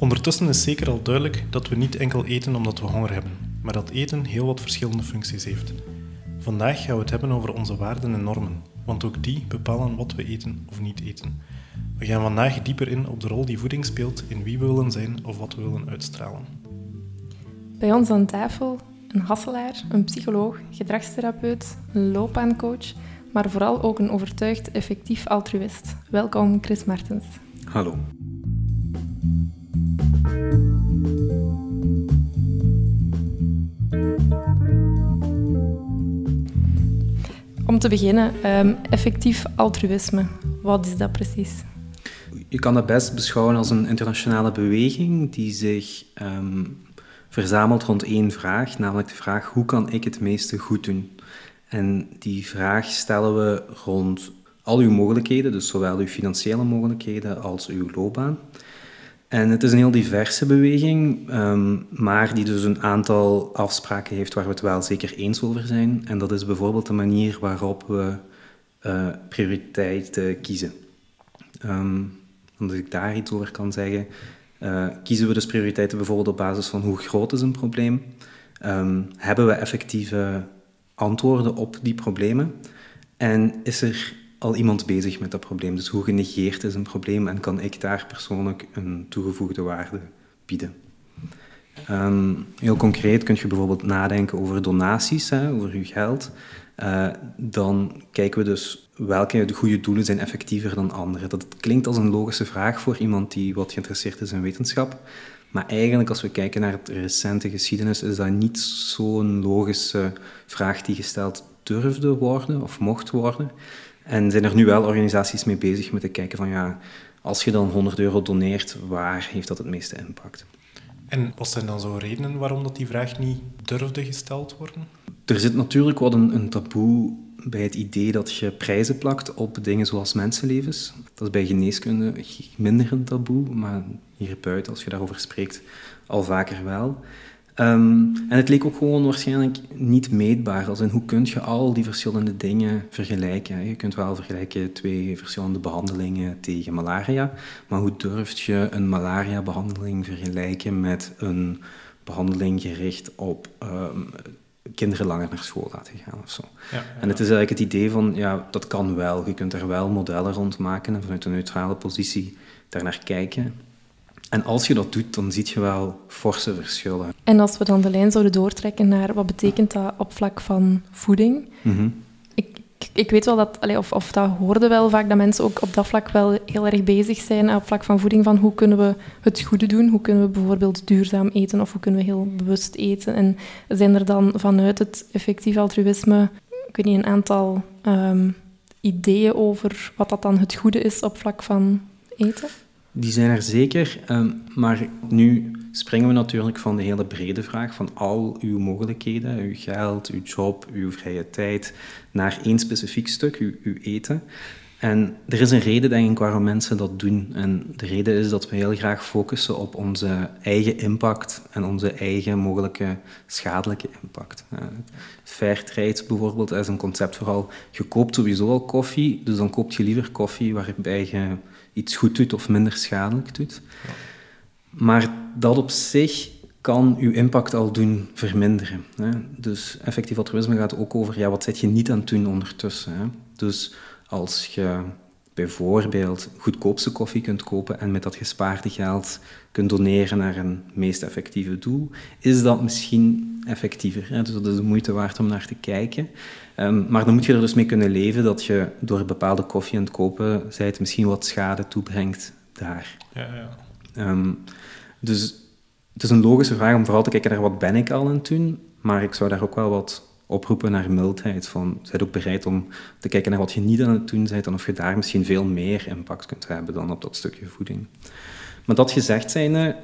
Ondertussen is zeker al duidelijk dat we niet enkel eten omdat we honger hebben, maar dat eten heel wat verschillende functies heeft. Vandaag gaan we het hebben over onze waarden en normen, want ook die bepalen wat we eten of niet eten. We gaan vandaag dieper in op de rol die voeding speelt in wie we willen zijn of wat we willen uitstralen. Bij ons aan tafel een hasselaar, een psycholoog, gedragstherapeut, een loopbaancoach, maar vooral ook een overtuigd effectief altruïst. Welkom Chris Martens. Hallo. Om te beginnen, um, effectief altruïsme. Wat is dat precies? Je kan dat best beschouwen als een internationale beweging die zich um, verzamelt rond één vraag, namelijk de vraag hoe kan ik het meeste goed doen? En die vraag stellen we rond al uw mogelijkheden, dus zowel uw financiële mogelijkheden als uw loopbaan. En het is een heel diverse beweging, um, maar die dus een aantal afspraken heeft waar we het wel zeker eens over zijn. En dat is bijvoorbeeld de manier waarop we uh, prioriteiten kiezen. Um, als ik daar iets over kan zeggen, uh, kiezen we dus prioriteiten bijvoorbeeld op basis van hoe groot is een probleem? Um, hebben we effectieve antwoorden op die problemen? En is er al iemand bezig met dat probleem. Dus hoe genegeerd is een probleem en kan ik daar persoonlijk een toegevoegde waarde bieden? Um, heel concreet kun je bijvoorbeeld nadenken over donaties, hè, over je geld. Uh, dan kijken we dus welke de goede doelen zijn effectiever dan andere. Dat klinkt als een logische vraag voor iemand die wat geïnteresseerd is in wetenschap. Maar eigenlijk, als we kijken naar de recente geschiedenis, is dat niet zo'n logische vraag die gesteld durfde worden of mocht worden. En zijn er nu wel organisaties mee bezig met te kijken van ja, als je dan 100 euro doneert, waar heeft dat het meeste impact? En wat zijn dan zo redenen waarom dat die vraag niet durfde gesteld worden? Er zit natuurlijk wat een, een taboe bij het idee dat je prijzen plakt op dingen zoals mensenlevens. Dat is bij geneeskunde minder een taboe, maar hier buiten, als je daarover spreekt, al vaker wel. Um, en het leek ook gewoon waarschijnlijk niet meetbaar. Als in hoe kun je al die verschillende dingen vergelijken? Je kunt wel vergelijken twee verschillende behandelingen tegen malaria, maar hoe durf je een malaria-behandeling vergelijken met een behandeling gericht op um, kinderen langer naar school laten gaan of zo? Ja, ja. En het is eigenlijk het idee van, ja, dat kan wel. Je kunt er wel modellen rond maken en vanuit een neutrale positie daarnaar kijken. En als je dat doet, dan zie je wel forse verschillen. En als we dan de lijn zouden doortrekken naar wat betekent dat op vlak van voeding? Mm ik, ik weet wel dat, of, of dat hoorde wel vaak, dat mensen ook op dat vlak wel heel erg bezig zijn op vlak van voeding, van hoe kunnen we het goede doen? Hoe kunnen we bijvoorbeeld duurzaam eten of hoe kunnen we heel bewust eten? En zijn er dan vanuit het effectief altruïsme, ik weet niet, een aantal um, ideeën over wat dat dan het goede is op vlak van eten? Die zijn er zeker, um, maar nu springen we natuurlijk van de hele brede vraag van al uw mogelijkheden, uw geld, uw job, uw vrije tijd, naar één specifiek stuk, uw, uw eten. En er is een reden, denk ik, waarom mensen dat doen. En de reden is dat we heel graag focussen op onze eigen impact en onze eigen mogelijke schadelijke impact. Uh, Fairtrade bijvoorbeeld is een concept vooral, je koopt sowieso al koffie, dus dan koop je liever koffie waarbij je iets goed doet of minder schadelijk doet. Ja. Maar dat op zich kan uw impact al doen verminderen. Hè. Dus effectief altruïsme gaat ook over, ja, wat zit je niet aan het doen ondertussen. Hè. Dus als je bijvoorbeeld goedkoopste koffie kunt kopen en met dat gespaarde geld kunt doneren naar een meest effectieve doel, is dat misschien effectiever. Hè? Dus dat is de moeite waard om naar te kijken. Um, maar dan moet je er dus mee kunnen leven dat je door bepaalde koffie aan het kopen zijt misschien wat schade toebrengt daar. Ja, ja. Um, dus het is een logische vraag om vooral te kijken naar wat ben ik al aan het doen, maar ik zou daar ook wel wat oproepen naar mildheid. Van, zijt ook bereid om te kijken naar wat je niet aan het doen bent en of je daar misschien veel meer impact kunt hebben dan op dat stukje voeding. Maar dat gezegd zijnde,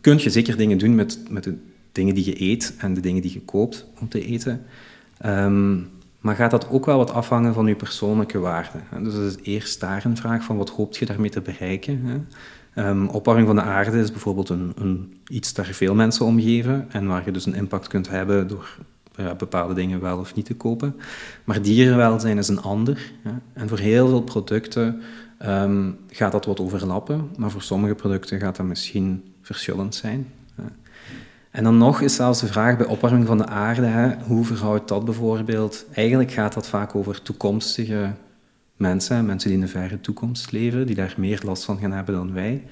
kun je zeker dingen doen met, met de dingen die je eet en de dingen die je koopt om te eten. Um, maar gaat dat ook wel wat afhangen van je persoonlijke waarden? Dus dat is eerst daar een vraag van wat hoop je daarmee te bereiken? Um, opwarming van de aarde is bijvoorbeeld een, een, iets daar veel mensen omgeven en waar je dus een impact kunt hebben door bepaalde dingen wel of niet te kopen. Maar dierenwelzijn is een ander. En voor heel veel producten ehm, gaat dat wat overlappen, maar voor sommige producten gaat dat misschien verschillend zijn. En dan nog is zelfs de vraag bij opwarming van de aarde, hè, hoe verhoudt dat bijvoorbeeld? Eigenlijk gaat dat vaak over toekomstige mensen, mensen die in de verre toekomst leven, die daar meer last van gaan hebben dan wij.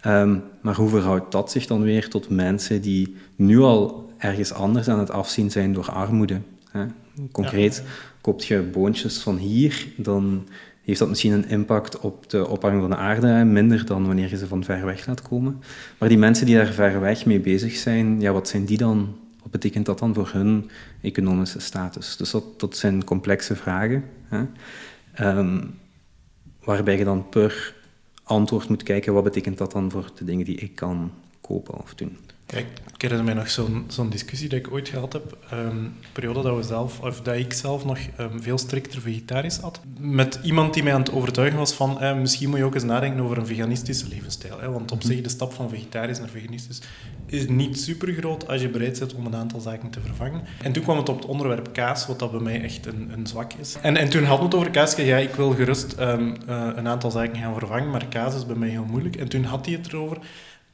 Ehm, maar hoe verhoudt dat zich dan weer tot mensen die nu al ergens anders aan het afzien zijn door armoede? Hè? Concreet, koopt je boontjes van hier, dan heeft dat misschien een impact op de opwarming van de aarde, minder dan wanneer je ze van ver weg laat komen. Maar die mensen die daar ver weg mee bezig zijn, ja, wat zijn die dan? Wat betekent dat dan voor hun economische status? Dus dat, dat zijn complexe vragen, hè? Ehm, waarbij je dan per antwoord moet kijken, wat betekent dat dan voor de dingen die ik kan kopen of doen. Ja, ik herinner mij nog zo'n zo'n discussie die ik ooit gehad heb. Um, periode dat, we zelf, of dat ik zelf nog um, veel strikter vegetarisch had. Met iemand die mij aan het overtuigen was van eh, misschien moet je ook eens nadenken over een veganistische levensstijl. Hè? Want op mhm. zich de stap van vegetarisch naar veganistisch is niet super groot als je bereid bent om een aantal zaken te vervangen. En toen kwam het op het onderwerp kaas, wat dat bij mij echt een, een zwak is. En, en toen hadden we het over kaas. Ja, ik wil gerust um, uh, een aantal zaken gaan vervangen, maar kaas is bij mij heel moeilijk. En toen had hij het erover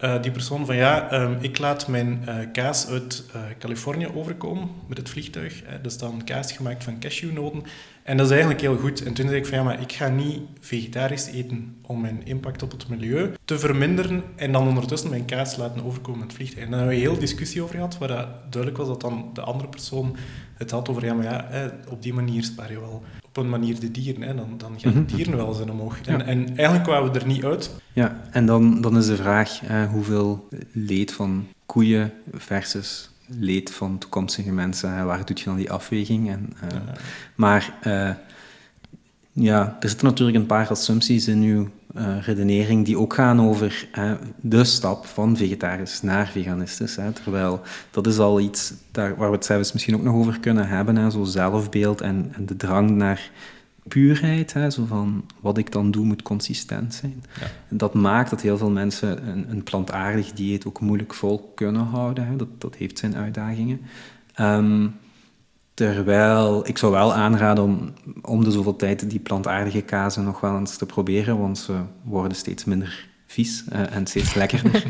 uh, die persoon van ja, um, ik laat mijn uh, kaas uit uh, Californië overkomen met het vliegtuig. Hè. Dat is dan kaas gemaakt van cashewnoten. En dat is eigenlijk heel goed. En toen zei ik van ja, maar ik ga niet vegetarisch eten om mijn impact op het milieu te verminderen en dan ondertussen mijn kaas laten overkomen met het vliegtuig. En daar hebben we een heel discussie over gehad, waar dat duidelijk was dat dan de andere persoon het had over ja, maar ja, op die manier spaar je wel op een manier de dieren. Hè. Dan, dan gaan de mhm. dieren wel zijn omhoog. En, en, eigenlijk kwamen we er niet uit. Ja, en dan, dan is de vraag eh, hoeveel leed van koeien versus leed van toekomstige mensen. Waar doet je dan die afweging? En, uh, ja. Maar uh, ja, er zitten natuurlijk een paar assumpties in uw uh, redenering die ook gaan over de stap van vegetarisch naar veganistisch. Hè, terwijl dat is al iets daar, waar we het zelfs misschien ook nog over kunnen hebben, hè, zo zelfbeeld en, en de drang naar puurheid, hè, zo van wat ik dan doe moet consistent zijn. Ja. En dat maakt dat heel veel mensen een, een, plantaardig dieet ook moeilijk vol kunnen houden. Hè. Dat, dat heeft zijn uitdagingen. Um, terwijl ik zou wel aanraden om om de zoveel tijd die plantaardige kazen nog wel eens te proberen, want ze worden steeds minder vies uh, en steeds lekkerder.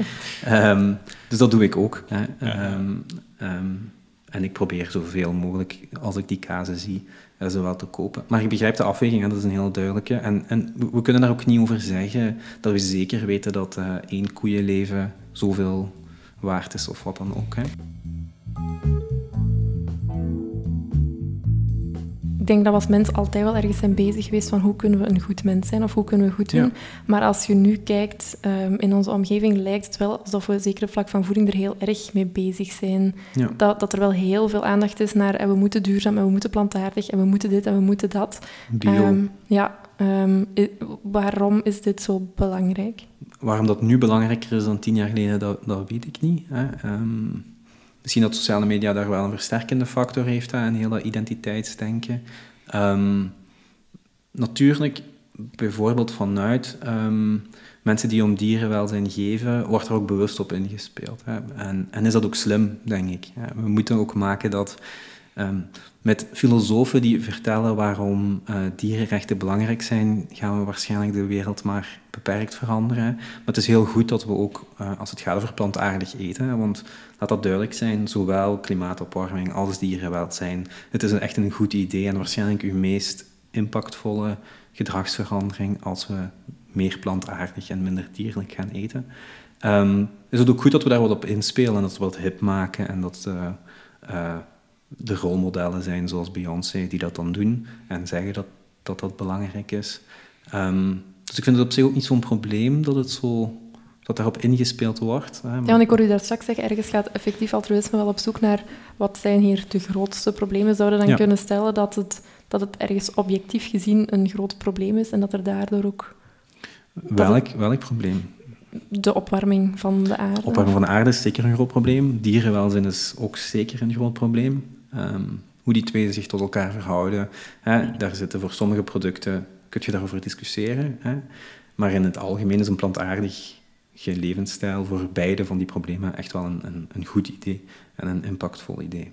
um, dus dat doe ik ook. Hè. Ja. Um, en ik probeer zoveel mogelijk, als ik die kazen zie, uh, ze wel te kopen. Maar ik begrijp de afweging, en dat is een heel duidelijke. En, en we kunnen daar ook niet over zeggen dat we zeker weten dat uh, één koeienleven zoveel waard is of wat dan ook. Hè. Ik denk dat we als mens altijd wel ergens zijn bezig geweest van hoe kunnen we een goed mens zijn of hoe kunnen we goed doen. Maar als je nu kijkt, um, in onze omgeving lijkt het wel alsof we zeker op vlak van voeding er heel erg mee bezig zijn. Ja. Dat, dat er wel heel veel aandacht is naar en we moeten duurzaam en we moeten plantaardig en we moeten dit en we moeten dat. Um, ja, um, waarom is dit zo belangrijk? Waarom dat nu belangrijker is dan tien jaar geleden, dat, dat weet ik niet. Hè. Misschien dat sociale media daar wel een versterkende factor heeft, en heel dat identiteitsdenken. Um, natuurlijk, bijvoorbeeld vanuit um, mensen die om dierenwelzijn geven, wordt er ook bewust op ingespeeld. Hè. En, en is dat ook slim, denk ik. We moeten ook maken dat um, met filosofen die vertellen waarom uh, dierenrechten belangrijk zijn, gaan we waarschijnlijk de wereld maar beperkt veranderen. Maar het is heel goed dat we ook, uh, als het gaat over plantaardig eten, want laat dat duidelijk zijn, zowel klimaatopwarming als dierenwelzijn. Het is echt een goed idee en waarschijnlijk uw meest impactvolle gedragsverandering als we meer plantaardig en minder dierlijk gaan eten. Um, is het ook goed dat we daar wat op inspelen en dat we wat hip maken en dat uh, de rolmodellen zijn zoals Beyoncé die dat dan doen en zeggen dat dat, dat belangrijk is. Um, dus ik vind het op zich ook niet zo'n probleem dat het zo dat daarop ingespeeld wordt. Hè, Ja, want ik hoor u daar straks zeggen, ergens gaat effectief altruïsme wel op zoek naar wat zijn hier de grootste problemen. Zouden dan kunnen stellen dat het, dat het ergens objectief gezien een groot probleem is en dat er daardoor ook... Welk, welk probleem? De opwarming van de aarde. opwarming van de aarde is zeker een groot probleem. Dierenwelzijn is ook zeker een groot probleem. Um, hoe die twee zich tot elkaar verhouden. Hè, daar zitten voor sommige producten, kun je daarover discussiëren. Hè, maar in het algemeen is een plantaardig levensstijl voor beide van die problemen echt wel een, een, een goed idee en een impactvol idee.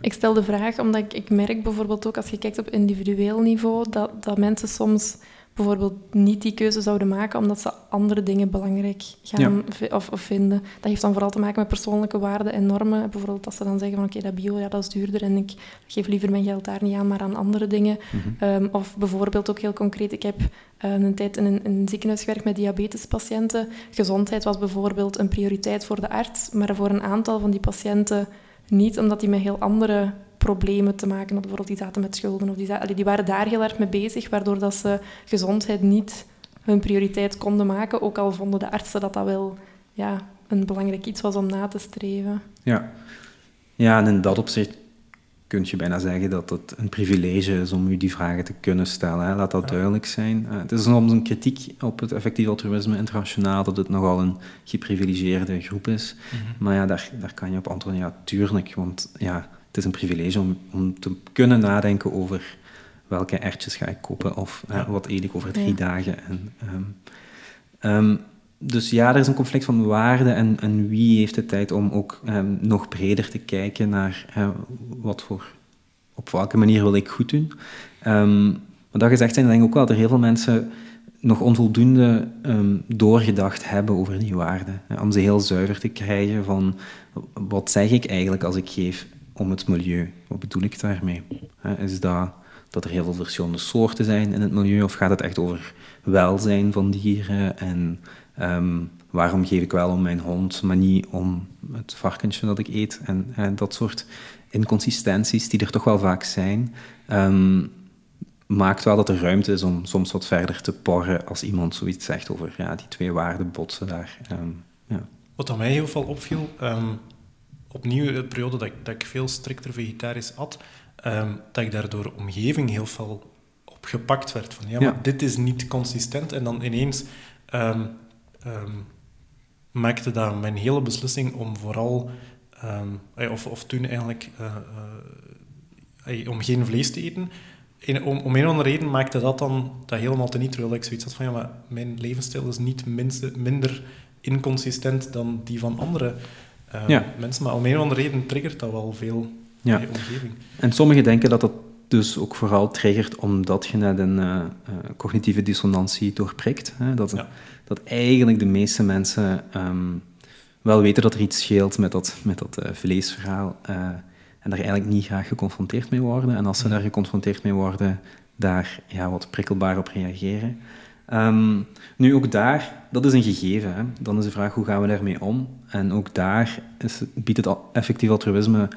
Ik stel de vraag omdat ik, ik merk bijvoorbeeld ook als je kijkt op individueel niveau dat, dat mensen soms bijvoorbeeld niet die keuze zouden maken omdat ze andere dingen belangrijk gaan of, of, vinden. Dat heeft dan vooral te maken met persoonlijke waarden en normen. Bijvoorbeeld als ze dan zeggen van oké, dat bio, ja, dat is duurder en ik geef liever mijn geld daar niet aan, maar aan andere dingen. Mhm. Ehm, of bijvoorbeeld ook heel concreet, ik heb uh, een tijd in een, in een, ziekenhuis gewerkt met diabetespatiënten. Gezondheid was bijvoorbeeld een prioriteit voor de arts, maar voor een aantal van die patiënten niet, omdat die met heel andere problemen te maken hadden. Bijvoorbeeld die zaten met schulden. Of die, zaten, die waren daar heel erg mee bezig, waardoor dat ze gezondheid niet hun prioriteit konden maken. Ook al vonden de artsen dat dat wel ja, een belangrijk iets was om na te streven. Ja, ja en in dat opzicht kun je bijna zeggen dat het een privilege is om u die vragen te kunnen stellen. Hè. Laat dat duidelijk zijn. Uh, het is soms een kritiek op het effectief altruïsme internationaal dat het nogal een geprivilegeerde groep is. Mhm. Maar ja, daar, daar kan je op antwoorden, ja, tuurlijk. Want ja, het is een privilege om, om te kunnen nadenken over welke ertjes ga ik kopen of wat eet ik over drie dagen. En, ehm, ehm, dus ja, er is een conflict van waarden en, en wie heeft de tijd om ook um, nog breder te kijken naar wat voor, op welke manier wil ik goed doen. maar dat gezegd zijn, denk ik ook wel dat er heel veel mensen nog onvoldoende doorgedacht hebben over die waarden. om ze heel zuiver te krijgen van wat zeg ik eigenlijk als ik geef om het milieu. Wat bedoel ik daarmee? Is dat dat er heel veel verschillende soorten zijn in het milieu, of gaat het echt over welzijn van dieren en ehm, waarom geef ik wel om mijn hond, maar niet om het varkentje dat ik eet en, en dat soort inconsistenties die er toch wel vaak zijn, um, maakt wel dat er ruimte is om soms wat verder te porren als iemand zoiets zegt over ja, die twee waarden botsen daar. Um, ja. Wat aan mij heel veel opviel, opnieuw de periode dat ik, dat ik veel strikter vegetarisch at, um, dat ik daardoor de omgeving heel veel opgepakt werd. Van ja, maar dit is niet consistent. En dan ineens um, maakte dat mijn hele beslissing om vooral, eh, of, of toen eigenlijk, uh, uh, om geen vlees te eten. om, om een of andere reden maakte dat dan dat helemaal te niet, terwijl ik zoiets had van ja, maar mijn levensstijl is niet minste, minder inconsistent dan die van anderen uh, ja. mensen. Maar om een of andere reden triggert dat wel veel ja. in je omgeving. En sommigen denken dat dat dus ook vooral triggert omdat je net een uh, cognitieve dissonantie doorprikt. Hè? Dat, dat eigenlijk de meeste mensen um, wel weten dat er iets scheelt met dat, met dat uh, vleesverhaal en daar eigenlijk niet graag geconfronteerd mee worden. En als ze daar geconfronteerd mee worden, daar ja, wat prikkelbaar op reageren. Um, nu, ook daar, dat is een gegeven. Hè. Dan is de vraag, hoe gaan we daarmee om? En ook daar is, biedt het effectief altruïsme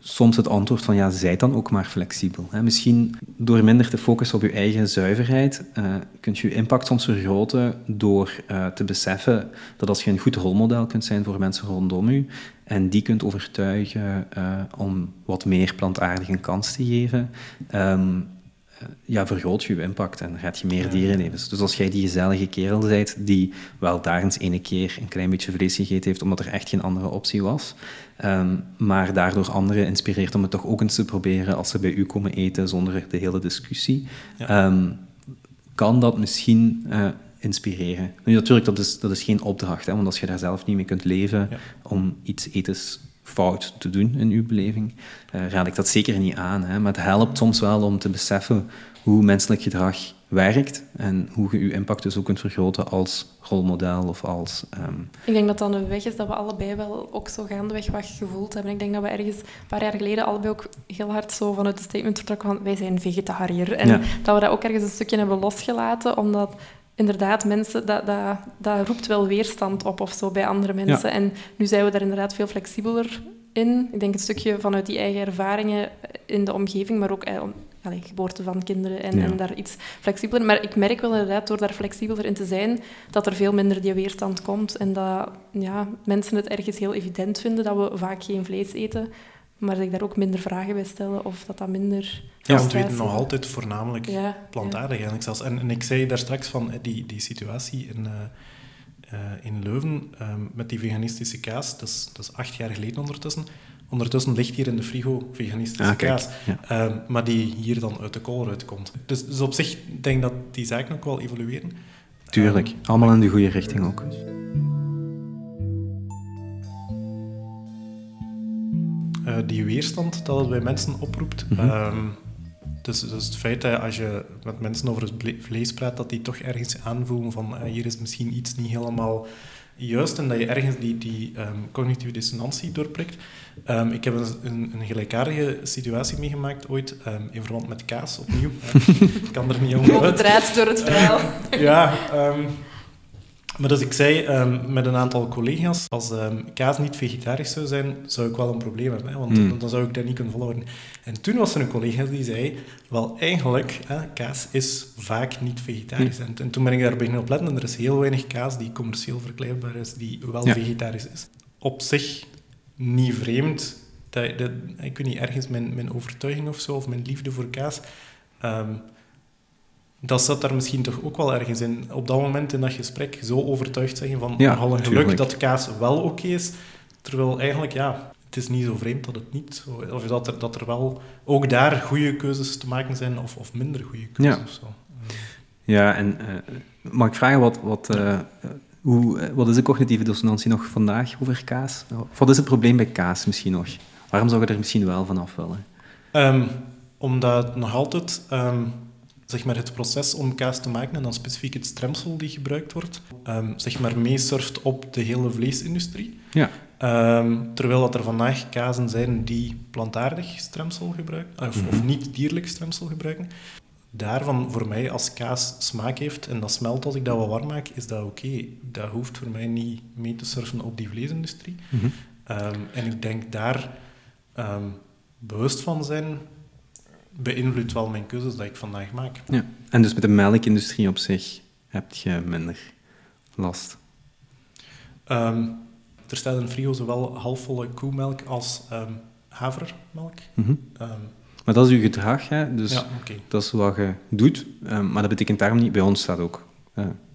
soms het antwoord van, ja, zij dan ook maar flexibel. Hè. Misschien door minder te focussen op je eigen zuiverheid, uh, kunt je je impact soms vergroten door uh, te beseffen dat als je een goed rolmodel kunt zijn voor mensen rondom u, en die kunt overtuigen uh, om wat meer plantaardig een kans te geven, um, ja, vergroot je je impact en gaat je meer dieren nemen. Dus als jij die gezellige kerel bent die wel eens ene keer een klein beetje vlees gegeten heeft omdat er echt geen andere optie was, um, maar daardoor anderen inspireert om het toch ook eens te proberen als ze bij u komen eten zonder de hele discussie, um, kan dat misschien uh, inspireren. Nu natuurlijk, dat is, dat is geen opdracht, hè, want als je daar zelf niet mee kunt leven om iets etens fout te doen in uw beleving, uh, raad ik dat zeker niet aan. Hè? Maar het helpt soms wel om te beseffen hoe menselijk gedrag werkt en hoe je uw impact dus ook kunt vergroten als rolmodel of als... Ehm, ik denk dat dat een weg is dat we allebei wel ook zo gaandeweg wat gevoeld hebben. Ik denk dat we ergens een paar jaar geleden allebei ook heel hard zo vanuit het statement vertrokken van wij zijn vegetariër. En dat we dat ook ergens een stukje hebben losgelaten, omdat inderdaad, mensen, dat, dat, dat roept wel weerstand op of zo bij andere mensen. En nu zijn we daar inderdaad veel flexibeler in. Ik denk een stukje vanuit die eigen ervaringen in de omgeving, maar ook eh, allez, geboorte van kinderen en, en, daar iets flexibeler. Maar ik merk wel inderdaad, door daar flexibeler in te zijn, dat er veel minder die weerstand komt. En dat ja, mensen het ergens heel evident vinden dat we vaak geen vlees eten. Maar dat ik daar ook minder vragen bij stellen of dat dat minder... Ja, want we eten nog altijd voornamelijk plantaardig eigenlijk zelfs. En, en, ik zei daar straks van eh, die, die situatie in, uh, uh, in Leuven uh, met die veganistische kaas, dat is, dat is acht jaar geleden ondertussen. Ondertussen ligt hier in de frigo veganistische ah, kaas, ja. maar die hier dan uit de kool uitkomt. Dus, dus op zich denk ik dat die zaken ook wel evolueren. Tuurlijk, allemaal in de goede richting ook. Uh, die weerstand dat het bij mensen oproept. Mm -hmm. um, Dus, dus het feit dat als je met mensen over het vlees praat, dat die toch ergens aanvoelen van eh, hier is misschien iets niet helemaal juist en dat je ergens die, die ehm, cognitieve dissonantie doorprikt. Ehm, ik heb een, een, een gelijkaardige situatie meegemaakt ooit ehm, in verband met kaas, opnieuw. Ik kan er niet over draad door het verhaal. ja, ehm, maar dus ik zei ehm, met een aantal collega's, als ehm, kaas niet vegetarisch zou zijn, zou ik wel een probleem hebben, hè, want Hmm. dan, zou ik dat niet kunnen volhouden. En toen was er een collega die zei, wel eigenlijk, hè, kaas is vaak niet vegetarisch. En, en toen ben ik daar beginnen op letten en er is heel weinig kaas die commercieel verkrijgbaar is, die wel Ja. vegetarisch is. Op zich niet vreemd, dat, dat, ik weet niet, ergens mijn, mijn overtuiging of zo, of mijn liefde voor kaas... ehm, dat zat daar misschien toch ook wel ergens in. Op dat moment in dat gesprek zo overtuigd zeggen van Ja, nogal een geluk dat kaas wel oké is. Terwijl eigenlijk, ja, het is niet zo vreemd dat het niet. Of dat er, dat er wel ook daar goede keuzes te maken zijn of, of minder goede keuzes Ja. of zo. Ja, en eh, mag ik vragen, wat, wat, eh, hoe, wat is de cognitieve dissonantie nog vandaag over kaas? Of wat is het probleem bij kaas misschien nog? Waarom zou je er misschien wel van af willen? Ehm, omdat nog altijd ehm, zeg maar het proces om kaas te maken, en dan specifiek het stremsel die gebruikt wordt, ehm, zeg maar meesurft op de hele vleesindustrie. Ja. Ehm, terwijl dat er vandaag kazen zijn die plantaardig stremsel gebruiken, of, of Mhm. niet dierlijk stremsel gebruiken. Daarvan voor mij, als kaas smaak heeft en dat smelt als ik dat wat warm maak, is dat oké. Dat hoeft voor mij niet mee te surfen op die vleesindustrie. Mhm. Ehm, en ik denk daar bewust van zijn beïnvloedt wel mijn keuzes dat ik vandaag maak. Ja. En dus met de melkindustrie op zich heb je minder last. Ehm, er staat in frigo zowel halfvolle koemelk als ehm, havermelk. Mhm. Ehm, Maar dat is uw gedrag, hè? dus ja, dat is wat je doet. Maar dat betekent daarom niet, bij ons staat ook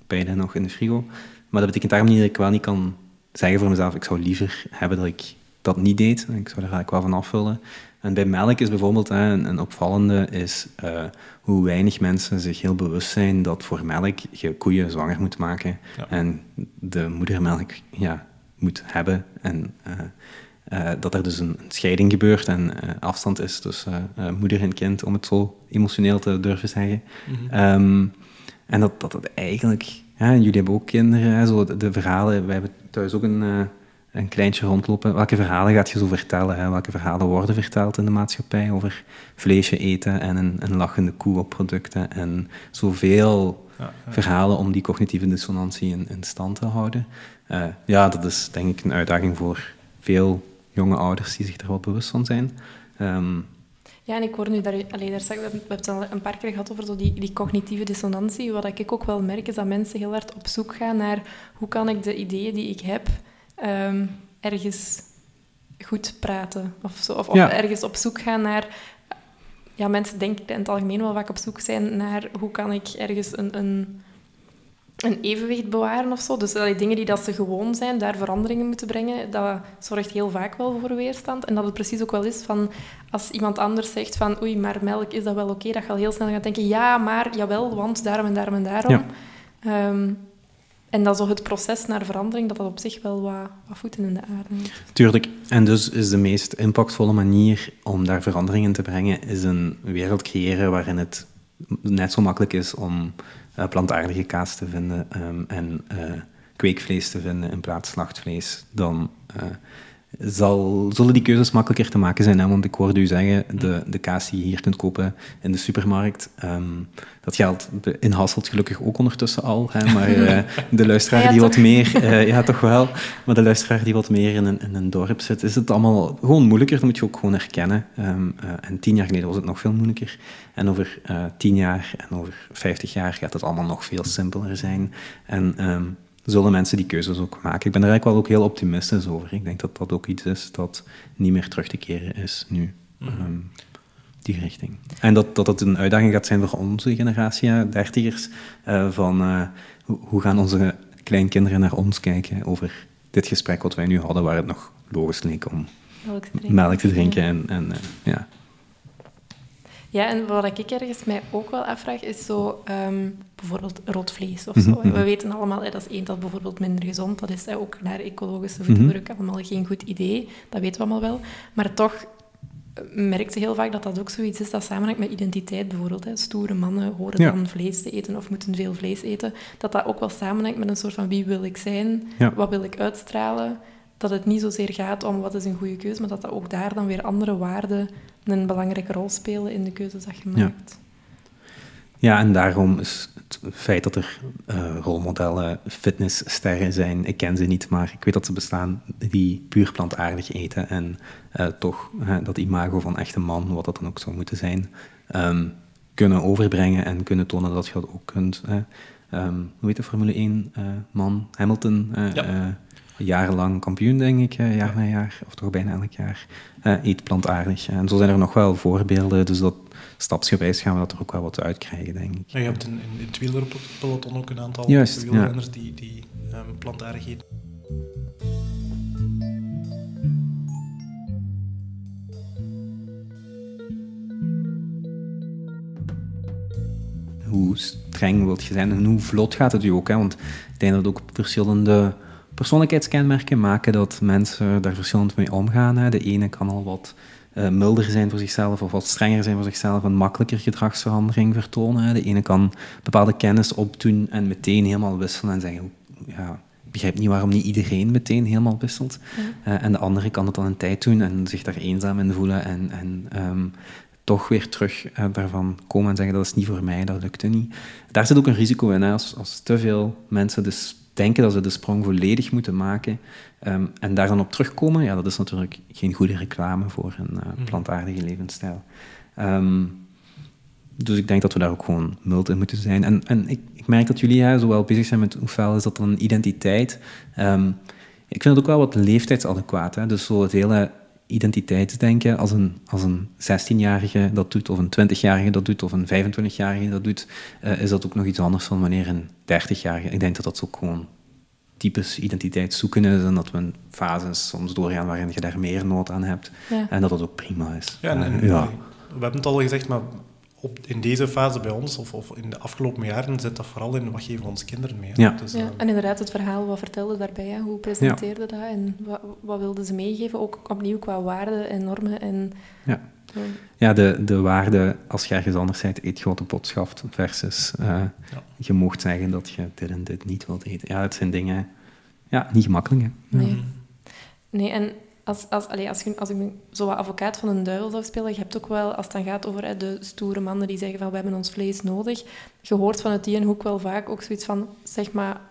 beide nog in de frigo, maar dat betekent daarom niet dat ik wel niet kan zeggen voor mezelf, ik zou liever hebben dat ik dat niet deed. Ik zou er eigenlijk wel van afvullen. En bij melk is bijvoorbeeld hè, een, een opvallende is eh, hoe weinig mensen zich heel bewust zijn dat voor melk je koeien zwanger moet maken Ja. en de moedermelk ja, moet hebben. En eh, eh, dat er dus een, een scheiding gebeurt en afstand is tussen moeder en kind, om het zo emotioneel te durven zeggen. Mhm. Ehm, en dat, dat het eigenlijk... Ja, jullie hebben ook kinderen, hè, zo de, de verhalen... Wij hebben thuis ook een, een kleintje rondlopen. Welke verhalen gaat je zo vertellen? Hè? Welke verhalen worden verteld in de maatschappij over vleesje eten en een, een lachende koe op producten en zoveel Ja, ja. verhalen om die cognitieve dissonantie in, in stand te houden. Eh, ja, dat is denk ik een uitdaging voor veel jonge ouders die zich er wel bewust van zijn. Ehm, Ja, en ik hoor nu daar, allee, daar straks, we hebben het al een paar keer gehad over zo die, die cognitieve dissonantie. Wat ik ook wel merk, is dat mensen heel hard op zoek gaan naar hoe kan ik de ideeën die ik heb ehm, ergens goed praten. Of, zo, of, of Ja. ergens op zoek gaan naar... Ja, mensen denk ik in het algemeen wel vaak op zoek zijn naar hoe kan ik ergens een, een, een evenwicht bewaren of zo. Dus allee, dingen die dat ze gewoon zijn, daar veranderingen moeten brengen, dat zorgt heel vaak wel voor weerstand. En dat het precies ook wel is van als iemand anders zegt van oei, maar melk, is dat wel oké? Dat je al heel snel gaat denken, ja, maar jawel, want daarom en daarom en daarom. Ja. Ehm, en dat zo het proces naar verandering, dat dat op zich wel wat, wat voeten in de aarde heeft. Tuurlijk. En dus is de meest impactvolle manier om daar verandering in te brengen, is een wereld creëren waarin het net zo makkelijk is om eh, plantaardige kaas te vinden ehm, en eh, kweekvlees te vinden in plaats slachtvlees. Dan eh, zal, zullen die keuzes makkelijker te maken zijn. Hè? Want ik hoorde u zeggen, de, de kaas die je hier kunt kopen in de supermarkt, ehm, dat geldt in Hasselt gelukkig ook ondertussen al. Hè? Maar eh, de luisteraar Ja, die wat meer... eh, ja, toch wel. Maar de luisteraar die wat meer in een, in een dorp zit, is het allemaal gewoon moeilijker. Dat moet je ook gewoon herkennen. Ehm, eh, en tien jaar geleden was het nog veel moeilijker. En over tien jaar en over vijftig jaar gaat het allemaal nog veel simpeler zijn. En ehm, zullen mensen die keuzes ook maken. Ik ben er eigenlijk wel ook heel optimistisch over. Ik denk dat dat ook iets is dat niet meer terug te keren is nu. Ehm, die richting. En dat, dat het een uitdaging gaat zijn voor onze generatie, dertigers, eh, van eh, hoe, gaan onze kleinkinderen naar ons kijken over dit gesprek wat wij nu hadden, waar het nog logisch leek om Melk te drinken. melk te drinken. En, en eh, ja. Ja, en wat ik ergens mij ook wel afvraag, is zo ehm, bijvoorbeeld rood vlees of Mhm, zo. mhm. We weten allemaal, dat is één, dat bijvoorbeeld minder gezond. Dat is ook naar ecologische Mhm. allemaal geen goed idee. Dat weten we allemaal wel. Maar toch merkte heel vaak dat dat ook zoiets is dat samenhangt met identiteit bijvoorbeeld. Hè. Stoere mannen horen Ja. dan vlees te eten of moeten veel vlees eten. Dat dat ook wel samenhangt met een soort van wie wil ik zijn, Ja. wat wil ik uitstralen. Dat het niet zozeer gaat om wat is een goede keuze, maar dat, dat ook daar dan weer andere waarden een belangrijke rol spelen in de keuzes dat je maakt. Ja, en daarom is het feit dat er eh, rolmodellen, fitnesssterren zijn, ik ken ze niet, maar ik weet dat ze bestaan, die puur plantaardig eten en eh, toch dat imago van echte man, wat dat dan ook zou moeten zijn, ehm, kunnen overbrengen en kunnen tonen dat je dat ook kunt. Ehm, hoe heet de Formule 1 eh, man? Hamilton, Ja. jarenlang kampioen, denk ik, jaar na jaar, of toch bijna elk jaar, eet plantaardig. En zo zijn er nog wel voorbeelden, dus dat stapsgewijs gaan we dat er ook wel wat uitkrijgen, denk ik. Je hebt in, het wielerpeloton ook een aantal Juist, wielrenners die, die ehm, plantaardig eten. hoe streng wilt je zijn en hoe vlot gaat het u ook. Hè? Want ik denk dat ook verschillende persoonlijkheidskenmerken maken dat mensen daar verschillend mee omgaan. Hè? De ene kan al wat eh, milder zijn voor zichzelf of wat strenger zijn voor zichzelf en makkelijker gedragsverandering vertonen. De ene kan bepaalde kennis opdoen en meteen helemaal wisselen en zeggen... Ja, ik begrijp niet waarom niet iedereen meteen helemaal wisselt. Eh, en de andere kan het dan een tijd doen en zich daar eenzaam in voelen en... en ehm, toch weer terug eh, daarvan komen en zeggen dat is niet voor mij, dat lukte niet. Daar zit ook een risico in, hè, als, als te veel mensen dus denken dat ze de sprong volledig moeten maken ehm, en daar dan op terugkomen, ja, dat is natuurlijk geen goede reclame voor een eh, plantaardige levensstijl. Ehm, dus ik denk dat we daar ook gewoon mild in moeten zijn. En, en ik, ik merk dat jullie hè, zowel bezig zijn met hoe fel is dat dan een identiteit. Ehm, ik vind het ook wel wat leeftijdsadequaat. Hè? Dus zo het hele identiteitsdenken, als een, als een 16-jarige dat doet, of een 20-jarige dat doet, of een 25-jarige dat doet, eh, is dat ook nog iets anders dan wanneer een 30-jarige... Ik denk dat dat ook gewoon typisch identiteit zoeken is en dat we een fases soms doorgaan waarin je daar meer nood aan hebt. Ja. En dat dat ook prima is. Ja, en, en- ja. we hebben het al gezegd, maar op, in deze fase bij ons, of, of in de afgelopen jaren, zit dat vooral in wat geven we onze kinderen mee. Ja. Dus, Ja, eh, en inderdaad, het verhaal, wat vertelde daarbij? Hè? Hoe presenteerde dat en wat, wat wilden ze meegeven? Ook opnieuw qua waarden en normen. En, Ja. Ja, de, de waarde als je ergens anders bent, eet pot schaft, versus eh, je mocht zeggen dat je dit en dit niet wilt eten. Ja, het zijn dingen, ja, niet gemakkelijk. Hè. Nee. Nee, en als, als, allee, als, je, als ik me zo wat advocaat van een duivel zou spelen, je hebt ook wel, als het dan gaat over de stoere mannen die zeggen van we hebben ons vlees nodig, je hoort vanuit die hoek wel vaak ook zoiets van, zeg maar,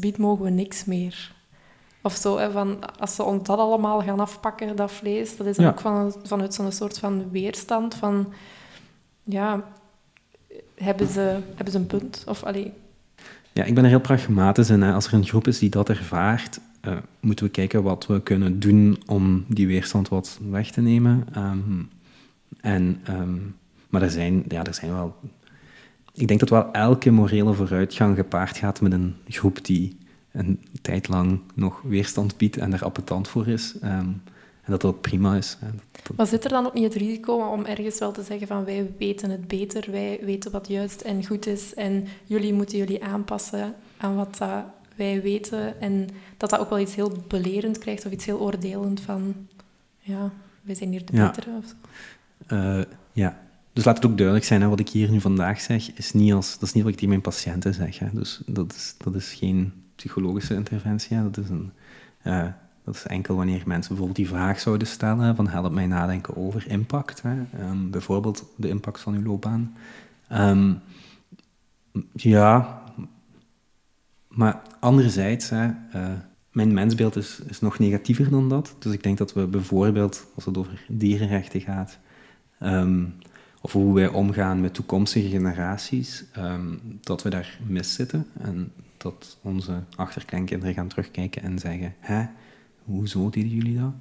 biedt mogen we niks meer. Of zo, hè, van, als ze ons dat allemaal gaan afpakken, dat vlees, dat is Ja. ook van, vanuit zo'n soort van weerstand van, ja, hebben ze, hebben ze een punt? Of, allee, Ja, ik ben er heel pragmatisch in. Hè. Als er een groep is die dat ervaart, eh, moeten we kijken wat we kunnen doen om die weerstand wat weg te nemen. Ehm, en, ehm, maar er zijn, ja, er zijn wel... Ik denk dat wel elke morele vooruitgang gepaard gaat met een groep die een tijd lang nog weerstand biedt en er appetant voor is. Ehm, en dat dat ook prima is. Maar zit er dan ook niet het risico om ergens wel te zeggen van wij weten het beter, wij weten wat juist en goed is en jullie moeten jullie aanpassen aan wat dat wij weten en dat dat ook wel iets heel belerend krijgt of iets heel oordelend van ja, wij zijn hier de Ja. betere of zo. Eh, ja, dus laat het ook duidelijk zijn, hè, wat ik hier nu vandaag zeg, is niet als, dat is niet wat ik tegen mijn patiënten zeg. Hè. Dus dat is, dat is geen psychologische interventie. Hè. Dat, is een, eh, dat is enkel wanneer mensen bijvoorbeeld die vraag zouden stellen van help mij nadenken over impact. Hè. Ehm, bijvoorbeeld de impact van uw loopbaan. Ehm, ja, maar anderzijds, hè, eh, mijn mensbeeld is, is nog negatiever dan dat. Dus ik denk dat we bijvoorbeeld, als het over dierenrechten gaat, ehm, of hoe wij omgaan met toekomstige generaties, ehm, dat we daar mis zitten. En dat onze achterkleinkinderen gaan terugkijken en zeggen, hè, hoezo deden jullie dat?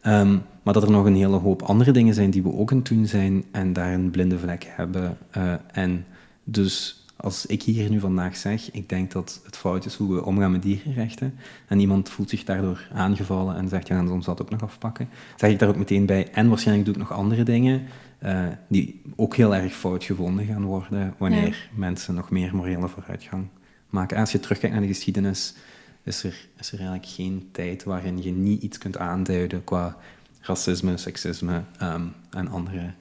Ehm, maar dat er nog een hele hoop andere dingen zijn die we ook aan het doen zijn en daar een blinde vlek hebben. Eh, en dus als ik hier nu vandaag zeg, ik denk dat het fout is hoe we omgaan met dierenrechten, en iemand voelt zich daardoor aangevallen en zegt, ja, dan ons dat ook nog afpakken, zeg ik daar ook meteen bij, en waarschijnlijk doe ik nog andere dingen eh, die ook heel erg fout gevonden gaan worden wanneer mensen nog meer morele vooruitgang maken. Als je terugkijkt naar de geschiedenis, is er, is er eigenlijk geen tijd waarin je niet iets kunt aanduiden qua racisme, seksisme ehm, en andere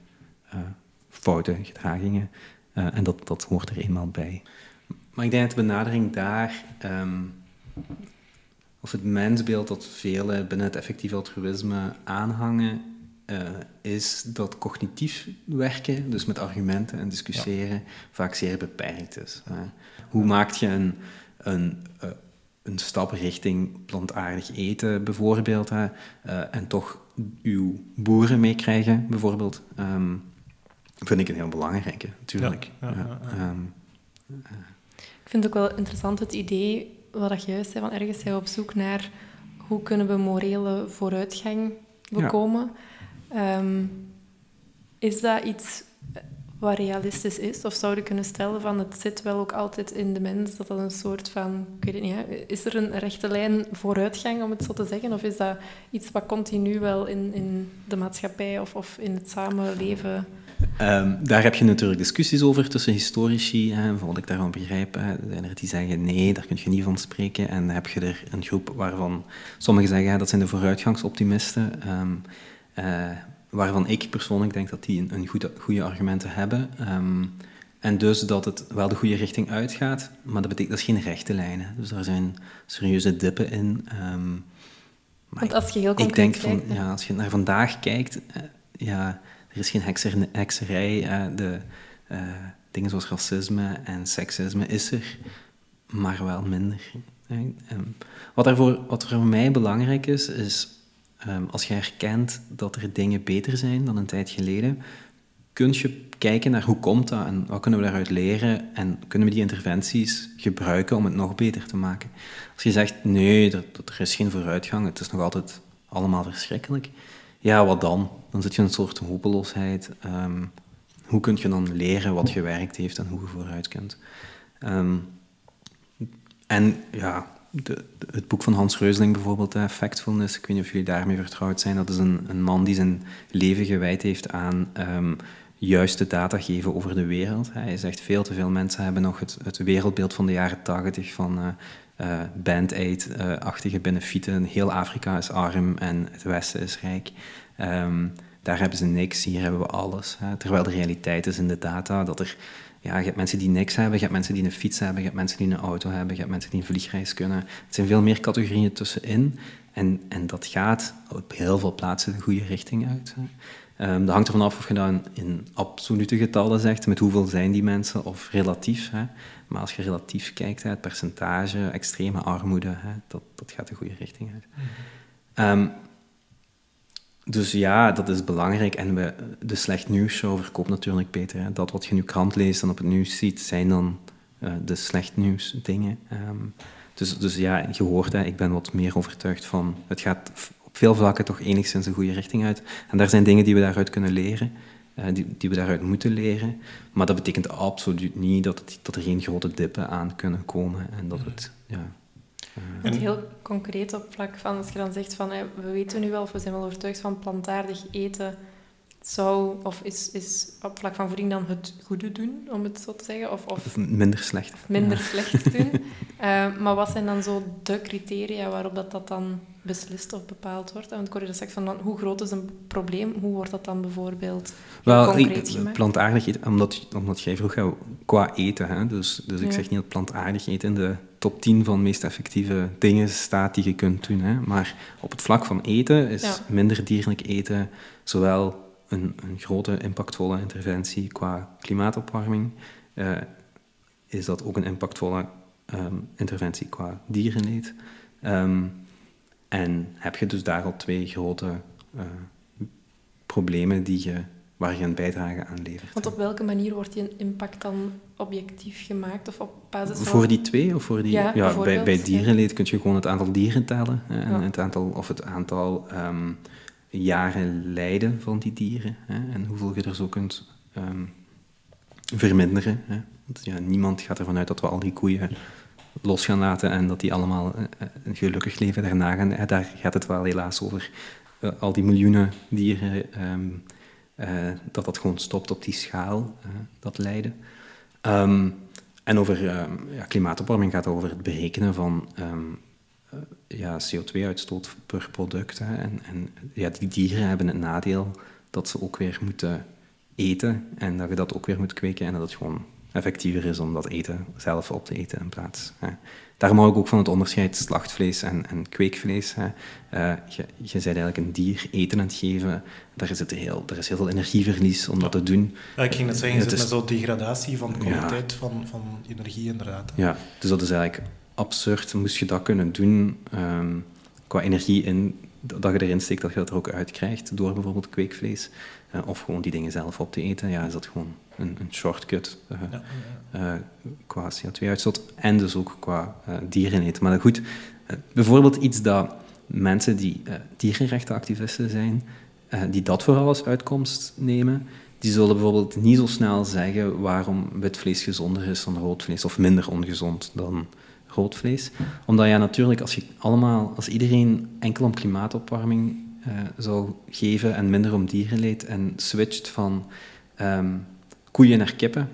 uh, foute gedragingen. Uh, en dat, dat hoort er eenmaal bij. Maar ik denk dat de benadering daar, um, of het mensbeeld dat velen binnen het effectief altruïsme aanhangen, uh, is dat cognitief werken, dus met argumenten en discussiëren, ja. vaak zeer beperkt is. hoe maak je een, een een stap richting plantaardig eten bijvoorbeeld, hè, en toch uw boeren meekrijgen bijvoorbeeld, um, vind ik een heel belangrijke, natuurlijk. Ja, ja, ja, um, uh. ik vind het ook wel interessant het idee, wat je juist zei, van ergens zijn we op zoek naar hoe kunnen we morele vooruitgang bekomen. Um, is dat iets wat realistisch is? Of zouden kunnen stellen van het zit wel ook altijd in de mens, dat dat een soort van, ik weet het niet, hè? is er een rechte lijn vooruitgang, om het zo te zeggen? Of is dat iets wat continu wel in, in de maatschappij of, of in het samenleven... Um, daar heb je natuurlijk discussies over tussen historici. Hè, wat ik daarvan begrijp, hè, zijn er die zeggen nee, daar kun je niet van spreken. En dan heb je er een groep waarvan sommigen zeggen dat zijn de vooruitgangsoptimisten. Um, uh, waarvan ik persoonlijk denk dat die een, een goede, goede argumenten hebben. Um, en dus dat het wel de goede richting uitgaat, maar dat betekent dat is geen rechte lijnen. Dus daar zijn serieuze dippen in. Want als je heel ik denk van, ja, als je naar vandaag kijkt, uh, ja, er is geen hekser, hekserij. Uh, de uh, dingen zoals racisme en seksisme is er, maar wel minder. Um, wat, voor, wat voor mij belangrijk is, is Um, als je herkent dat er dingen beter zijn dan een tijd geleden, kun je kijken naar hoe komt dat en wat kunnen we daaruit leren en kunnen we die interventies gebruiken om het nog beter te maken. Als je zegt, nee, er, er is geen vooruitgang, het is nog altijd allemaal verschrikkelijk, ja, wat dan? Dan zit je in een soort hopeloosheid. Um, hoe kun je dan leren wat gewerkt heeft en hoe je vooruit kunt? Um, en ja, het boek van Hans Reusling bijvoorbeeld, uh, Factfulness, ik weet niet of jullie daarmee vertrouwd zijn, dat is een, een man die zijn leven gewijd heeft aan um, juiste data geven over de wereld. Hij zegt veel te veel mensen hebben nog het, het wereldbeeld van de jaren tachtig van uh, uh, band-aid-achtige benefieten. Heel Afrika is arm en het Westen is rijk. Um, daar hebben ze niks, hier hebben we alles. Hè. Terwijl de realiteit is in de data dat er ja, je hebt mensen die niks hebben, je hebt mensen die een fiets hebben, je hebt mensen die een auto hebben, je hebt mensen die een vliegreis kunnen. Het zijn veel meer categorieën tussenin. En, en dat gaat op heel veel plaatsen de goede richting uit. Um, dat hangt ervan af of je dan in absolute getallen zegt, met hoeveel zijn die mensen, of relatief. Hè. Maar als je relatief kijkt, hè, het percentage, extreme armoede, hè, dat, dat gaat de goede richting uit. Mm dus ja, dat is belangrijk. En we, de slecht nieuws verkoopt natuurlijk beter. Hè. Dat wat je nu krant leest en op het nieuws ziet, zijn dan uh, de slecht nieuws dingen. Um, dus, dus ja, je hoort, hè, ik ben wat meer overtuigd van... Het gaat op veel vlakken toch enigszins de goede richting uit. En daar zijn dingen die we daaruit kunnen leren. Uh, die, die we daaruit moeten leren. Maar dat betekent absoluut niet dat, het, dat er geen grote dippen aan kunnen komen. En dat het... Ja, en heel concreet op vlak van, als je dan zegt van, we weten nu wel, of we zijn wel overtuigd van plantaardig eten zou, of is, is op vlak van voeding dan het goede doen, om het zo te zeggen? Of, of, minder slecht. minder slecht doen. Uh, maar wat zijn dan zo de criteria waarop dat, dat dan beslist of bepaald wordt? Want ik hoorde straks van, hoe groot is een probleem? Hoe wordt dat dan bijvoorbeeld Wel, concreet gemaakt? Plantaardig eten, omdat, omdat jij vroeg qua eten, hè? dus, dus ik zeg niet dat plantaardig eten in de top 10 van de meest effectieve dingen staat die je kunt doen. Hè? Maar op het vlak van eten is minder dierlijk eten zowel een, een grote, impactvolle interventie qua klimaatopwarming, uh, is dat ook een impactvolle um, interventie qua dierenleed. Um, en heb je dus daar al twee grote uh, problemen die je, waar je een bijdrage aan levert. Want op welke manier wordt die impact dan objectief gemaakt? Of op basis van... Voor die twee? Of voor die... Ja, ja bij, bij dierenleed kun je gewoon het aantal dieren tellen. Hè, en ja. het aantal, of het aantal um, jaren lijden van die dieren hè, en hoeveel je er zo kunt um, verminderen. Hè. Want, ja, niemand gaat ervan uit dat we al die koeien los gaan laten en dat die allemaal uh, een gelukkig leven daarna gaan. Hè. Daar gaat het wel helaas over. Uh, al die miljoenen dieren, uh, dat dat gewoon stopt op die schaal, dat lijden. Um, en over ja, klimaatopwarming gaat over het berekenen van ja, CO2-uitstoot per product. Hè. En, en ja, die dieren hebben het nadeel dat ze ook weer moeten eten en dat je dat ook weer moet kweken en dat het gewoon effectiever is om dat eten zelf op te eten in plaats. Hè. Daarom hou ik ook van het onderscheid slachtvlees en, en kweekvlees. Hè. Uh, je, je bent eigenlijk een dier eten aan het geven. Daar, zit heel, er is heel veel energieverlies om dat te doen. Ja, ik ging net zeggen, je zit met zo'n degradatie van kwaliteit van, van energie inderdaad. Ja, dus dat is eigenlijk absurd. Moest je dat kunnen doen um, qua energie in, dat je erin steekt, dat je dat er ook uit krijgt door bijvoorbeeld kweekvlees. Uh, of gewoon die dingen zelf op te eten, ja, is dat gewoon een, een shortcut uh, ja, ja. Uh, qua CO2-uitstoot en dus ook qua dieren eten. Maar goed, bijvoorbeeld iets dat mensen die dierenrechtenactivisten zijn, die dat vooral als uitkomst nemen, die zullen bijvoorbeeld niet zo snel zeggen waarom wit vlees gezonder is dan rood vlees, of minder ongezond dan rood vlees. Omdat ja, natuurlijk, als, je allemaal, als iedereen enkel om klimaatopwarming uh, zou geven en minder om dierenleed en switcht van um, koeien naar kippen,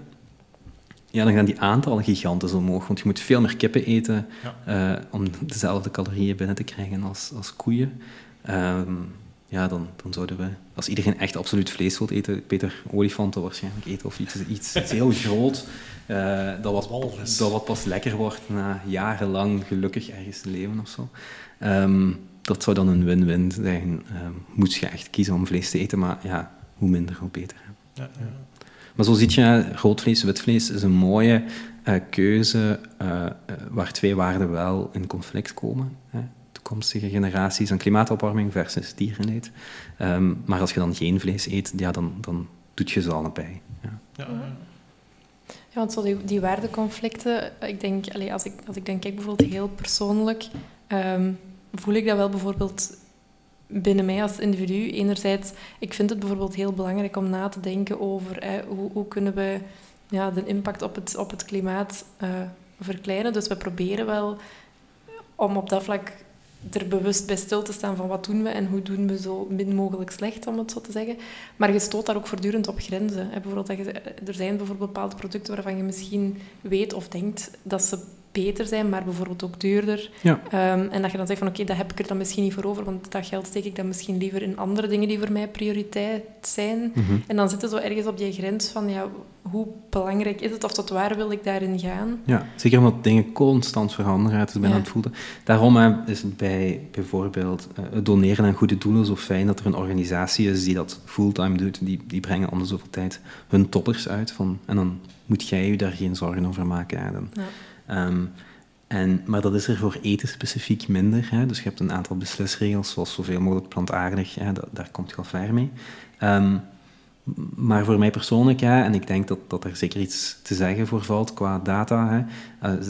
ja, dan gaan die aantallen gigantisch omhoog. Want je moet veel meer kippen eten ja. uh, om dezelfde calorieën binnen te krijgen als, als koeien. Um, ja, dan, dan zouden we, als iedereen echt absoluut vlees wil eten, beter olifanten waarschijnlijk eten of iets, iets, iets heel groot. Uh, dat, wat, dat wat pas lekker wordt na jarenlang gelukkig ergens te leven of zo. Um, dat zou dan een win-win zijn. Um, moet je echt kiezen om vlees te eten, maar ja, hoe minder, hoe beter. Ja, ja. Maar zo zie je, rood vlees, wit vlees is een mooie uh, keuze uh, waar twee waarden wel in conflict komen. Hè toekomstige generaties en klimaatopwarming versus dierenleed. Um, maar als je dan geen vlees eet, ja, dan, dan doet je ze allebei. Ja. Ja, ja, want zo die, die waardeconflicten, ik denk, allez, als, ik, als ik dan kijk bijvoorbeeld heel persoonlijk, um, voel ik dat wel bijvoorbeeld binnen mij als individu. Enerzijds, ik vind het bijvoorbeeld heel belangrijk om na te denken over hoe, hoe kunnen we ja, de impact op het, op het klimaat uh, verkleinen. Dus we proberen wel om op dat vlak er bewust bij stil te staan van wat doen we en hoe doen we zo min mogelijk slecht, om het zo te zeggen. Maar je stoot daar ook voortdurend op grenzen. Bijvoorbeeld dat je, er zijn bijvoorbeeld bepaalde producten waarvan je misschien weet of denkt dat ze beter zijn, maar bijvoorbeeld ook duurder. Ja. Um, en dat je dan zegt van oké, okay, dat heb ik er dan misschien niet voor over, want dat geld steek ik dan misschien liever in andere dingen die voor mij prioriteit zijn. Mm -hmm. En dan zit je zo ergens op die grens van ja, hoe belangrijk is het of tot waar wil ik daarin gaan? Ja, zeker omdat dingen constant veranderen. Het is bijna ja. het voelen. Daarom is het bij bijvoorbeeld uh, het doneren aan goede doelen zo fijn dat er een organisatie is die dat fulltime doet. Die, die brengen om de zoveel tijd hun toppers uit. Van, en dan moet jij je daar geen zorgen over maken. Ja. Um, en, maar dat is er voor eten specifiek minder. Hè? Dus je hebt een aantal beslisregels, zoals zoveel mogelijk plantaardig. Hè? Daar komt je al ver mee. Um, maar voor mij persoonlijk, ja, en ik denk dat, dat er zeker iets te zeggen voor valt qua data. Hè? Uh,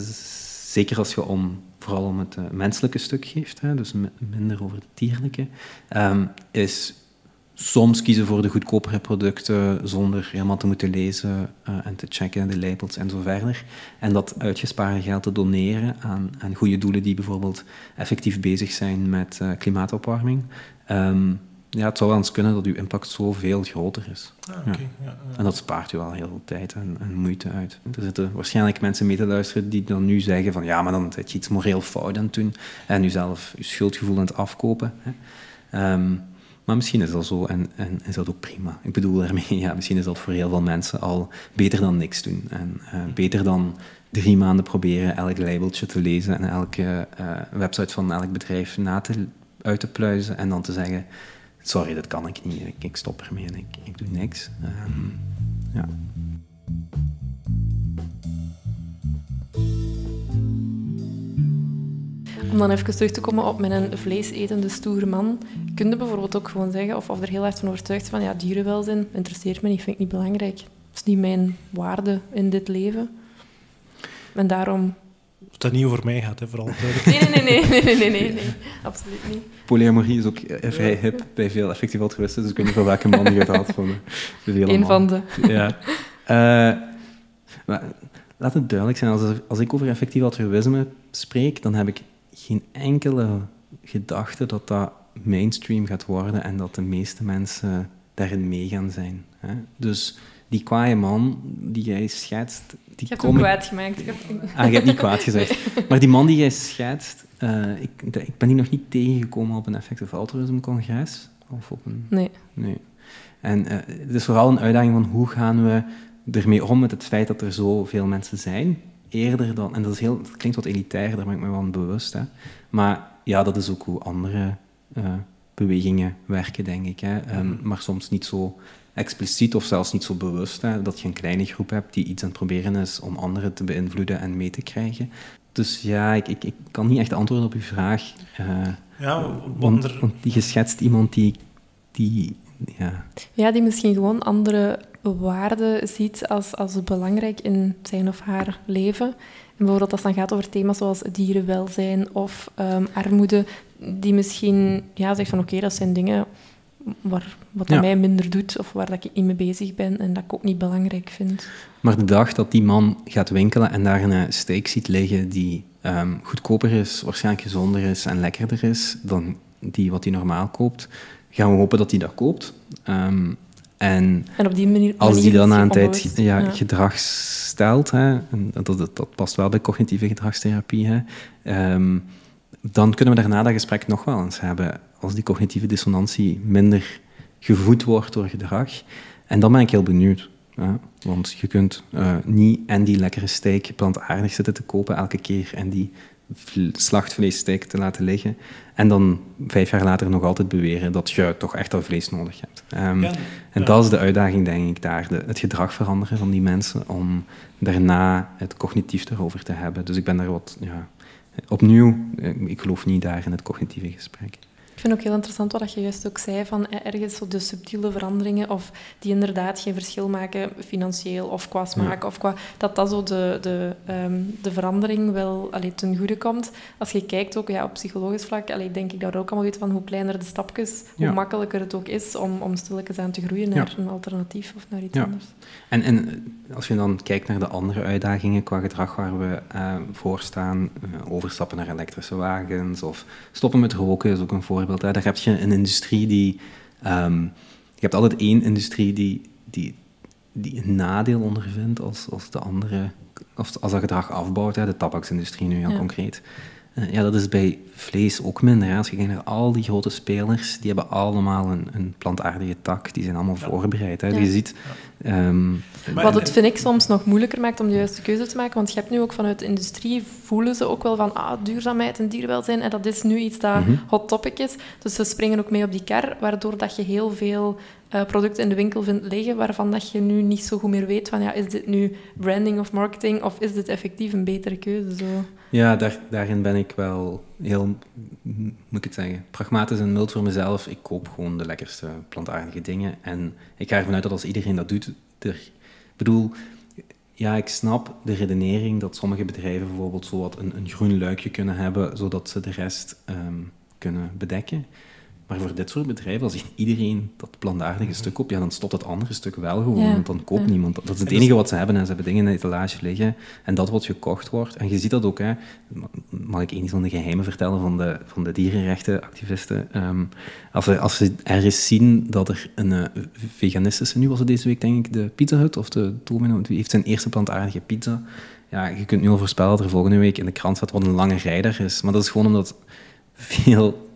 zeker als je om, vooral om het uh, menselijke stuk geeft, hè? dus minder over het dierlijke, um, is soms kiezen voor de goedkopere producten zonder helemaal te moeten lezen uh, en te checken, de labels en zo verder. En dat uitgespaarde geld te doneren aan, aan goede doelen die bijvoorbeeld effectief bezig zijn met uh, klimaatopwarming. Um, ja, het zou wel eens kunnen dat uw impact zoveel groter is. Ah, okay. ja. Ja, ja. En dat spaart u al heel veel tijd en, en, moeite uit. Er zitten waarschijnlijk mensen mee te luisteren die dan nu zeggen van ja, maar dan zit je iets moreel fout aan het doen en u zelf uw schuldgevoel aan het afkopen. Hè. Um, maar misschien is dat zo en, en is dat ook prima. Ik bedoel daarmee, ja, misschien is dat voor heel veel mensen al beter dan niks doen. En uh, beter dan drie maanden proberen elk labeltje te lezen en elke uh, website van elk bedrijf na te, uit te pluizen en dan te zeggen, sorry, dat kan ik niet, ik, stop ermee en ik, ik doe niks. Um, ja. Om dan even terug te komen op mijn vleesetende stoere man, kun je bijvoorbeeld ook gewoon zeggen, of, of er heel hard van overtuigd van, ja, dierenwelzijn interesseert me niet, vind ik niet belangrijk. Dat is niet mijn waarde in dit leven. En daarom... Dat het niet over mij gaat, hè, vooral. Nee, nee, nee, nee, nee, nee, nee, nee, absoluut niet. Polyamorie is ook vrij hip bij veel effectief altruïsten, dus ik weet niet van welke man je het had. Van de vele Eén van de. Ja. Uh, maar, laat het duidelijk zijn, als, als ik over effectief altruïsme spreek, dan heb ik geen enkele gedachte dat dat mainstream gaat worden en dat de meeste mensen daarin mee gaan zijn. Hè? Dus die kwaaie man die jij schetst... Die je hebt hem kwaad gemaakt. Ah, je hebt niet kwaad gezegd. Maar die man die jij schetst, eh, ik, ik ben hier nog niet tegengekomen op een effective altruism congres. Of op een... Nee. Nee. En uh, het is vooral een uitdaging van hoe gaan we ermee om met het feit dat er zoveel mensen zijn. Eerder dan, en dat, is heel, dat klinkt wat elitair, daar ben ik me wel bewust. Hè. Maar ja, dat is ook hoe andere bewegingen werken, denk ik. Hè. Um, maar soms niet zo expliciet of zelfs niet zo bewust. Hè, dat je een kleine groep hebt die iets aan het proberen is om anderen te beïnvloeden en mee te krijgen. Dus ja, ik, ik, ik kan niet echt antwoorden op uw vraag. Uh, ja, want, want die geschetst iemand die, die ja. ja, die misschien gewoon andere waarden ziet als, als belangrijk in zijn of haar leven. En bijvoorbeeld als het dan gaat over thema's zoals dierenwelzijn of um, armoede, die misschien ja, zegt van oké, dat zijn dingen waar, wat ja. mij minder doet of waar dat ik niet mee bezig ben en dat ik ook niet belangrijk vind. Maar de dag dat die man gaat winkelen en daar een steak ziet liggen die um, goedkoper is, waarschijnlijk gezonder is en lekkerder is dan die wat hij normaal koopt, gaan we hopen dat hij dat koopt. Um, en, en op die manier, als die dan aan een tijd ja, ja. gedrag stelt, hè, en dat, dat, dat, past wel bij cognitieve gedragstherapie, hè, um, dan kunnen we daarna dat gesprek nog wel eens hebben. Als die cognitieve dissonantie minder gevoed wordt door gedrag. En dan ben ik heel benieuwd. Ja, want je kunt uh, niet en die lekkere steak plantaardig zitten te kopen elke keer en die slachtvleessteak te laten liggen. En dan vijf jaar later nog altijd beweren dat je toch echt al vlees nodig hebt. Um, ja, en dat is de uitdaging, denk ik, daar. De, het gedrag veranderen van die mensen om daarna het cognitief erover te hebben. Dus ik ben daar wat... Ja, opnieuw, eh, ik geloof niet daar in het cognitieve gesprek. Ik vind ook heel interessant wat je juist ook zei, van eh, ergens zo de subtiele veranderingen, of die inderdaad geen verschil maken, financieel of qua smaak, of qua, dat dat zo de, de, um, de verandering wel allee, ten goede komt. Als je kijkt ook ja, op psychologisch vlak, allee, denk ik dat we ook allemaal weten van hoe kleiner de stapjes, hoe makkelijker het ook is om, om stilletjes aan te groeien naar ja. een alternatief of naar iets anders. En, en als je dan kijkt naar de andere uitdagingen qua gedrag waar we uh, voor staan, uh, overstappen naar elektrische wagens of stoppen met roken is ook een voorbeeld Hè. Daar heb je een industrie die... Um, je hebt altijd één industrie die, die, die een nadeel ondervindt als, als de andere... Of als dat gedrag afbouwt, hè. de tabaksindustrie nu heel ja. concreet. Uh, ja, dat is bij vlees ook minder. Hè. Als je kijkt naar al die grote spelers, die hebben allemaal een, een plantaardige tak. Die zijn allemaal ja. voorbereid. Hè. Ja. Je ziet... Um, Wat het, vind ik, soms nog moeilijker maakt om de juiste keuze te maken. Want je hebt nu ook vanuit de industrie, voelen ze ook wel van ah, duurzaamheid en dierwelzijn. En dat is nu iets dat mm -hmm. hot topic is. Dus ze springen ook mee op die kar, waardoor dat je heel veel uh, producten in de winkel vindt liggen waarvan dat je nu niet zo goed meer weet van ja, is dit nu branding of marketing of is dit effectief een betere keuze? Zo. Ja, daar, daarin ben ik wel heel, moet ik het zeggen, pragmatisch en mild voor mezelf. Ik koop gewoon de lekkerste plantaardige dingen. En ik ga ervan uit dat als iedereen dat doet, er... Bedoel, ja, ik snap de redenering dat sommige bedrijven bijvoorbeeld zo wat een, een groen luikje kunnen hebben, zodat ze de rest um, kunnen bedekken. Maar voor dit soort bedrijven, als iedereen dat plantaardige stuk koopt, ja, dan stopt het andere stuk wel gewoon, ja. want dan koopt ja. niemand. Dat is het enige wat ze hebben en ze hebben dingen in de etalage liggen en dat wat gekocht wordt. En je ziet dat ook, hè. mag ik een van de geheimen vertellen van de, van de dierenrechtenactivisten. Um, als, ze, als ze ergens zien dat er een uh, veganistische, nu was het deze week denk ik de Pizza Hut of de Domino, die heeft zijn eerste plantaardige pizza. Ja, je kunt nu al voorspellen dat er volgende week in de krant staat wat een lange rijder is. Maar dat is gewoon omdat veel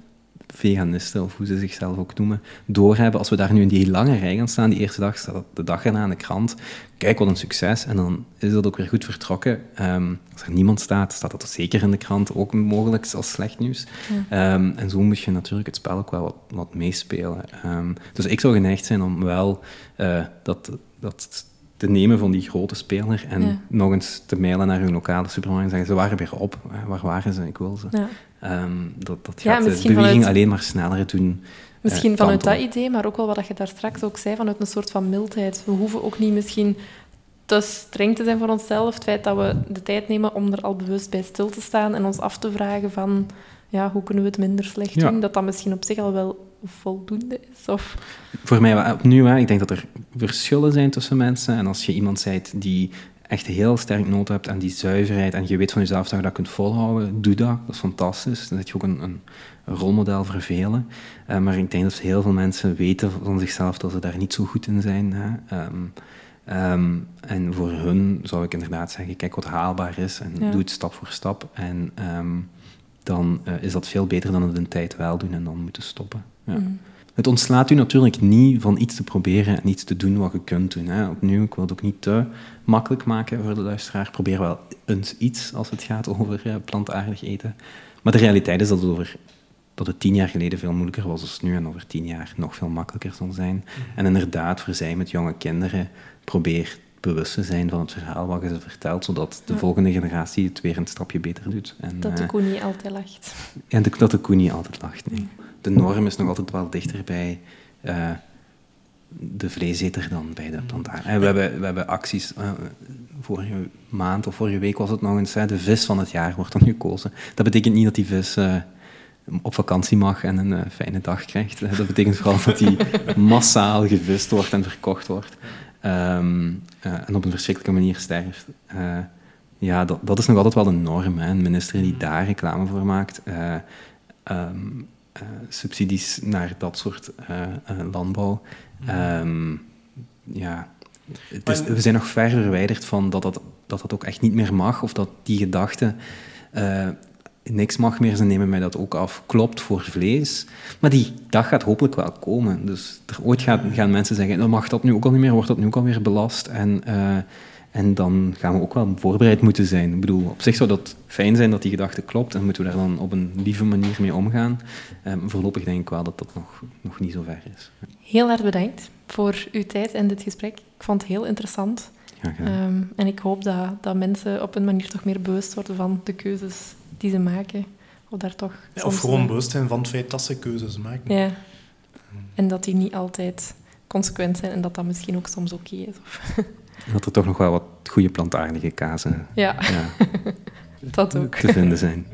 veganisten, of hoe ze zichzelf ook noemen, doorhebben. Als we daar nu in die lange rij gaan staan, die eerste dag staat de dag erna in de krant. Kijk, wat een succes. En dan is dat ook weer goed vertrokken. Um, als er niemand staat, staat dat zeker in de krant, ook mogelijk als slecht nieuws. Ja. Um, en zo moet je natuurlijk het spel ook wel wat, wat meespelen. Um, dus ik zou geneigd zijn om wel uh, dat, dat te nemen van die grote speler en ja. nog eens te mailen naar hun lokale supermarkt en zeggen ze waren weer op, waar waren ze, ik wil ze. Ja. Um, dat, dat gaat ja, de beweging vanuit, alleen maar sneller doen. Misschien uh, vanuit dat idee, maar ook wel wat je daar straks ook zei, vanuit een soort van mildheid. We hoeven ook niet misschien te streng te zijn voor onszelf. Het feit dat we de tijd nemen om er al bewust bij stil te staan en ons af te vragen van ja, hoe kunnen we het minder slecht doen, dat dat misschien op zich al wel voldoende is? Of... Voor mij opnieuw, hè, ik denk dat er verschillen zijn tussen mensen. En als je iemand bent die echt heel sterk nood hebt aan die zuiverheid en je weet van jezelf dat je dat kunt volhouden, doe dat. Dat is fantastisch. Dan zet je ook een, een rolmodel voor velen. Uh, maar ik denk dat heel veel mensen weten van zichzelf dat ze daar niet zo goed in zijn. Hè. Um, um, en voor hun zou ik inderdaad zeggen, kijk wat haalbaar is en ja. doe het stap voor stap. En um, dan uh, is dat veel beter dan het een tijd wel doen en dan moeten stoppen. Ja. Mm. Het ontslaat u natuurlijk niet van iets te proberen en iets te doen wat je kunt doen. Hè. Opnieuw, ik wil het ook niet te makkelijk maken voor de luisteraar. Probeer wel eens iets als het gaat over uh, plantaardig eten. Maar de realiteit is dat het, over, dat het tien jaar geleden veel moeilijker was dan nu en over tien jaar nog veel makkelijker zal zijn. Mhm. En inderdaad, voor zij met jonge kinderen, probeer bewust te zijn van het verhaal wat je ze vertelt, zodat de Ja. volgende generatie het weer een stapje beter doet. En, Dat de eh, koe niet altijd lacht. en de, dat de koe niet altijd lacht. Nee. De norm is nog altijd wel dichter bij eh, de vleeseter dan bij de plantaar. En we hebben, we hebben acties. eh, vorige maand of vorige week was het nog eens. de vis van het jaar wordt dan gekozen. Dat betekent niet dat die vis eh, op vakantie mag en een eh, fijne dag krijgt. Eh, Dat betekent vooral dat die massaal gevist wordt en verkocht wordt. Ehm, eh, en op een verschrikkelijke manier sterft. Eh, ja, dat, dat is nog altijd wel de norm. Hè. Een minister die daar reclame voor maakt. eh, eh, subsidies naar dat soort eh, eh, landbouw. Ehm, ja, het is, Maar- we zijn nog ver verwijderd van dat dat, dat dat ook echt niet meer mag, of dat die gedachte niks mag meer, ze nemen mij dat ook af, klopt voor vlees. Maar die dag gaat hopelijk wel komen. Dus er, ooit gaat, gaan mensen zeggen, dan mag dat nu ook al niet meer, wordt dat nu ook alweer belast. En, en dan gaan we ook wel voorbereid moeten zijn. Ik bedoel, op zich zou dat fijn zijn dat die gedachte klopt en moeten we daar dan op een lieve manier mee omgaan. Eh, maar voorlopig denk ik wel dat dat nog, nog niet zo ver is. Heel erg bedankt voor uw tijd en dit gesprek. Ik vond het heel interessant. Ehm, en ik hoop dat, dat mensen op een manier toch meer bewust worden van de keuzes die ze maken. Of daar toch Ja, of gewoon bewust zijn van het feit dat ze keuzes maken. Ja. En dat die niet altijd consequent zijn en dat dat misschien ook soms oké is. Dat er toch nog wel wat goede plantaardige kazen ja, ja, dat ook. te vinden zijn.